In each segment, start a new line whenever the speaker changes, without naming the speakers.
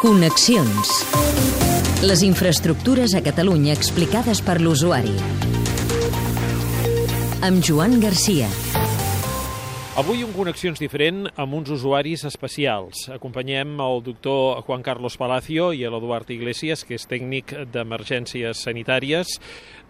Connexions. Les infraestructures a Catalunya explicades per l'usuari. Amb Joan Garcia.
Avui un Connexions diferent amb uns usuaris especials. Acompanyem el doctor Juan Carlos Palacio i l'Eduard Iglesias, que és tècnic d'emergències sanitàries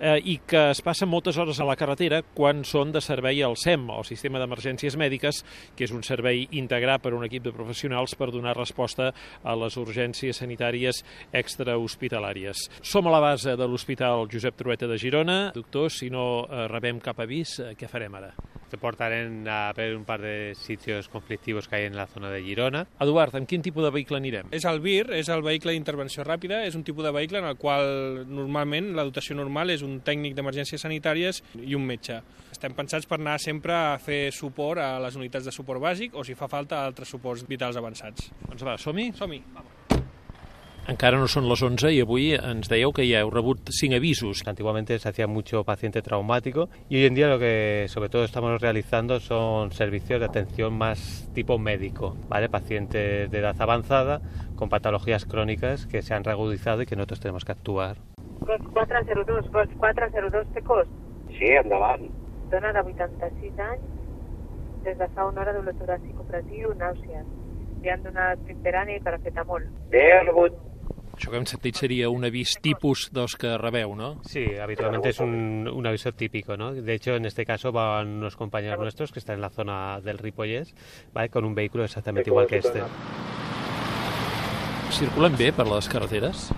eh, i que es passen moltes hores a la carretera quan són de servei al SEM, el Sistema d'Emergències Mèdiques, que és un servei integrat per un equip de professionals per donar resposta a les urgències sanitàries extrahospitalàries. Som a la base de l'Hospital Josep Trueta de Girona. Doctor, si no eh, rebem cap avís, eh, què farem ara?
Te portarem a ver un par de sitios conflictivos que hay en la zona de Girona.
Eduard, amb quin tipus de vehicle anirem?
És el VIR, és el vehicle d'intervenció ràpida, és un tipus de vehicle en el qual normalment la dotació normal és un tècnic d'emergències sanitàries i un metge. Estem pensats per anar sempre a fer suport a les unitats de suport bàsic o si fa falta a altres suports vitals avançats.
Doncs va, som-hi?
Som-hi.
Encara no són les 11 i avui ens dèieu que ja heu rebut 5 avisos.
Antiguamente se hacía mucho paciente traumático y hoy en día lo que sobre todo estamos realizando son servicios de atención más tipo médico, ¿vale? Pacientes de edad avanzada con patologías crónicas que se han reagudizado y que nosotros tenemos que actuar.
Cos 402, cos 402 té cost.
Sí, endavant.
Dona de 86 anys, des de fa una hora dolor toràcic operatiu, nàusees. Li han donat pimperani i paracetamol.
Bé, he rebut
Això que hem sentit seria un avís tipus dels que rebeu, no?
Sí, habitualmente es un, un aviso típico, ¿no? De hecho, en este caso van unos compañeros nuestros que están en la zona del Ripollès, ¿vale? Con un vehículo exactamente igual que este.
Circulen bé per les carreteres?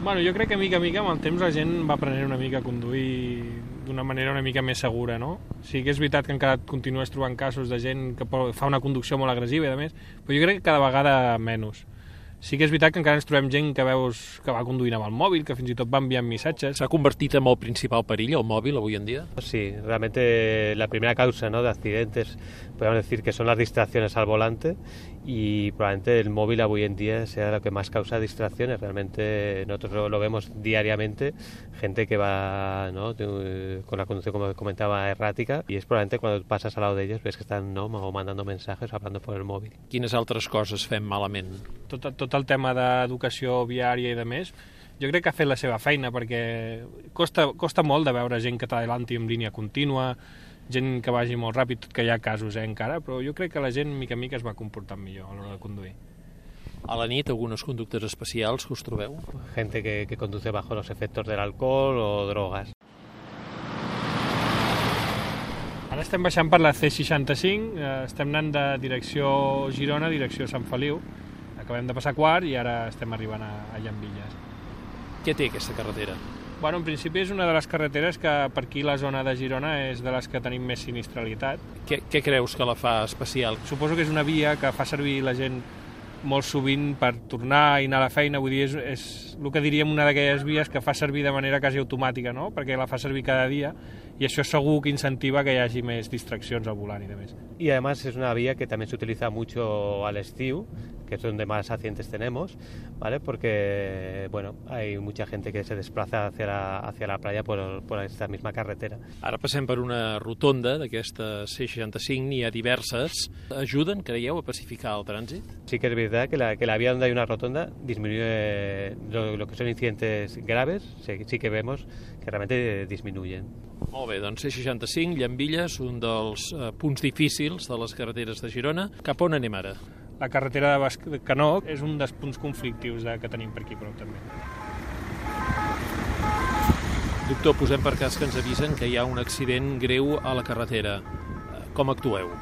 Bueno, jo crec que mica a mica amb el temps la gent va aprenent una mica a conduir d'una manera una mica més segura, no? Sí que és veritat que encara continues trobant casos de gent que fa una conducció molt agressiva i a més, però jo crec que cada vegada menys. Sí que és veritat que encara ens trobem gent que veus que va conduint amb el mòbil, que fins i tot va enviant missatges.
S'ha convertit en el principal perill, el mòbil, avui en dia?
Sí, realmente la primera causa ¿no? de accidentes, podemos decir que son las distracciones al volante y probablemente el móvil hoy en día sea lo que más causa distracciones. Realmente nosotros lo, lo vemos diariamente, gente que va ¿no? con la conducción, como comentaba, errática y es probablemente cuando pasas al lado de ellos ves que están ¿no? o mandando mensajes o hablando por el móvil.
Quines altres coses fem malament?
Tot, tot el tema d'educació viària i de més, jo crec que ha fet la seva feina perquè costa, costa molt de veure gent que t'adelanti en línia contínua, gent que vagi molt ràpid, tot que hi ha casos eh, encara, però jo crec que la gent mica en mica es va comportant millor a l'hora de conduir.
A la nit, algunes conductes especials que us trobeu?
Gente que, que conduce bajo los efectos del alcohol o drogas.
Ara estem baixant per la C65, eh, estem anant de direcció Girona, direcció Sant Feliu. Acabem de passar quart i ara estem arribant a, a Llambilles.
Què té aquesta carretera?
Bueno, en principi és una de les carreteres que per aquí la zona de Girona és de les que tenim més sinistralitat.
Què, què creus que la fa especial?
Suposo que és una via que fa servir la gent molt sovint per tornar i anar a la feina, vull dir, és, és el que diríem una d'aquelles vies que fa servir de manera quasi automàtica, no? perquè la fa servir cada dia i això segur que incentiva que hi hagi més distraccions al volant i de més.
Y además es una vía que también se utiliza mucho al estiu, que es donde más accidentes tenemos, ¿vale? Porque, bueno, hay mucha gente que se desplaza hacia la, hacia la playa por, por esta misma carretera.
Ara passem per una rotonda d'aquesta C65, n'hi ha diverses. Ajuden, creieu, a pacificar el trànsit?
Sí que es verdad que la, que la vía donde hay una rotonda disminuye lo, lo que son incidentes graves, sí, sí que vemos que realmente disminuyen.
Molt bé, doncs C65, Llambilles, un dels eh, punts difícils de les carreteres de Girona. Cap on anem ara?
La carretera de, Bas de Canó és un dels punts conflictius de, que tenim per aquí, però també.
Doctor, posem per cas que ens avisen que hi ha un accident greu a la carretera. Eh, Com actueu?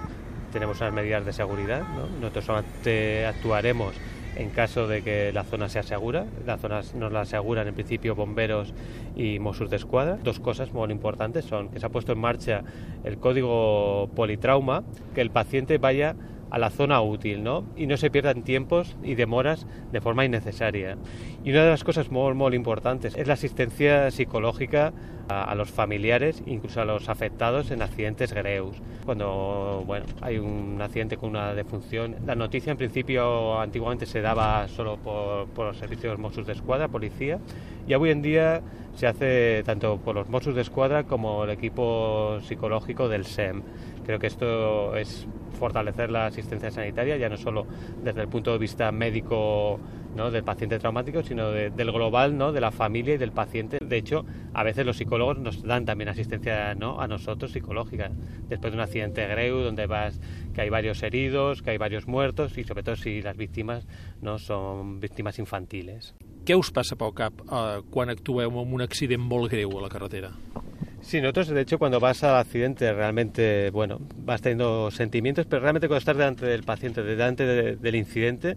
Tenemos unas medidas de seguridad, ¿no? Nosotros solamente actuaremos en caso de que la zona sea segura. La zona nos la aseguran en principio bomberos y Mossos de Escuadra. Dos cosas muy importantes son que se ha puesto en marcha el código politrauma, que el paciente vaya a la zona útil, ¿no? Y no se pierdan tiempos y demoras de forma innecesaria. Y una de las cosas muy, muy importantes es la asistencia psicológica a, los familiares, incluso a los afectados en accidentes greus. Cuando bueno, hay un accidente con una defunción, la noticia en principio antiguamente se daba solo por, por los servicios Mossos de Escuadra, policía, y hoy en día se hace tanto por los Mossos de Escuadra como el equipo psicológico del SEM, Creo que esto es fortalecer la asistencia sanitaria, ya no solo desde el punto de vista médico ¿no? del paciente traumático, sino de, del global, ¿no? de la familia y del paciente. De hecho, a veces los psicólogos nos dan también asistencia ¿no? a nosotros psicológica, después de un accidente greu donde vas que hay varios heridos, que hay varios muertos y sobre todo si las víctimas no son víctimas infantiles.
Què us passa pel cap eh, quan actueu en un accident molt greu a la carretera?
Sí, nosotros de hecho cuando vas al accidente realmente, bueno, vas teniendo sentimientos, pero realmente cuando estás delante del paciente, delante de, del incidente,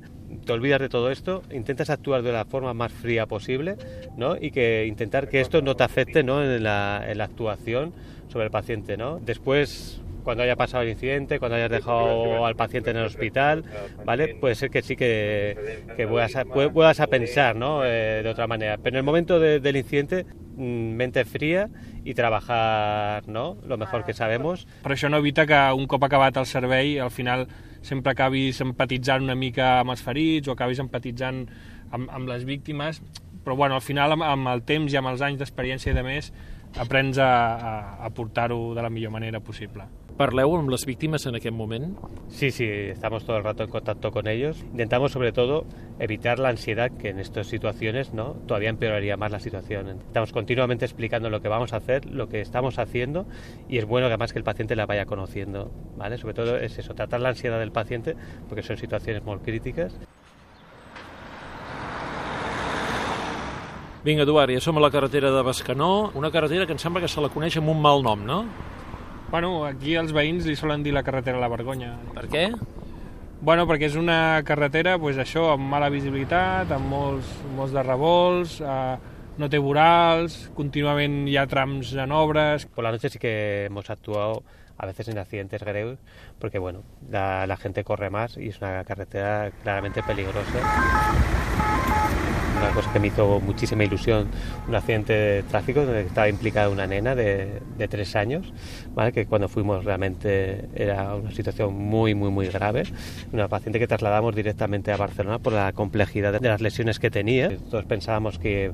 te olvidas de todo esto, intentas actuar de la forma más fría posible, ¿no? Y que intentar que esto no te afecte, ¿no? En la, en la actuación sobre el paciente, ¿no? Después cuando haya pasado el incidente, cuando hayas dejado al paciente en el hospital, ¿vale? Puede ser que sí que, que vuelvas, a, vuelvas a pensar, ¿no? Eh, de otra manera. Pero en el momento de, del incidente, mm, mente fría i trabajar no? lo mejor que sabemos.
Però això no evita que un cop acabat el servei al final sempre acabis empatitzant una mica amb els ferits o acabis empatitzant amb, amb les víctimes, però bueno, al final amb, amb el temps i amb els anys d'experiència i de més aprens a, a, a portar-ho de la millor manera possible.
Parleu amb les víctimes en aquest moment?
Sí, sí, estamos todo el rato en contacto con ellos. Intentamos sobre todo evitar la ansiedad que en estas situaciones no todavía empeoraría más la situación. Estamos continuamente explicando lo que vamos a hacer, lo que estamos haciendo y es bueno que además que el paciente la vaya conociendo, ¿vale? Sobre todo es eso, tratar la ansiedad del paciente porque son situaciones muy críticas.
Vinga, Eduard, ja som a la carretera de Bescanó, una carretera que em sembla que se la coneix amb un mal nom, no?
Bueno, aquí els veïns li solen dir la carretera a la vergonya.
Per què?
Bueno, perquè és una carretera, pues, això, amb mala visibilitat, amb molts, molts de revolts, eh, no té vorals, contínuament hi ha trams en obres.
Por la noche sí que hemos actuado a veces en accidentes graves, porque bueno, la, la gente corre más y es una carretera claramente peligrosa. Una cosa que me hizo muchísima ilusión, un accidente de tráfico donde estaba implicada una nena de, de tres años, ¿vale? que cuando fuimos realmente era una situación muy, muy, muy grave. Una paciente que trasladamos directamente a Barcelona por la complejidad de las lesiones que tenía. Todos pensábamos que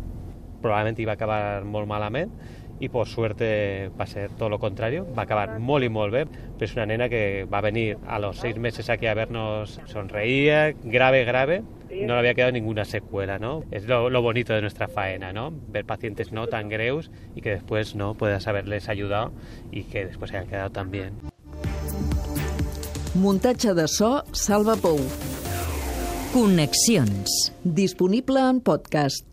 probablement iba a acabar molt malament i per suerte va ser tot lo contrario, va acabar molt i molt bé, però és una nena que va venir a los seis meses aquí a vernos, sonreía, grave, grave, no le había quedado ninguna secuela, ¿no? Es lo, lo bonito de nuestra faena, ¿no? Ver pacientes no tan greus y que después no puedas haberles ayudado y que después hayan quedado tan bien.
Muntatge de so Salva Pou.
Connexions.
Disponible en podcast.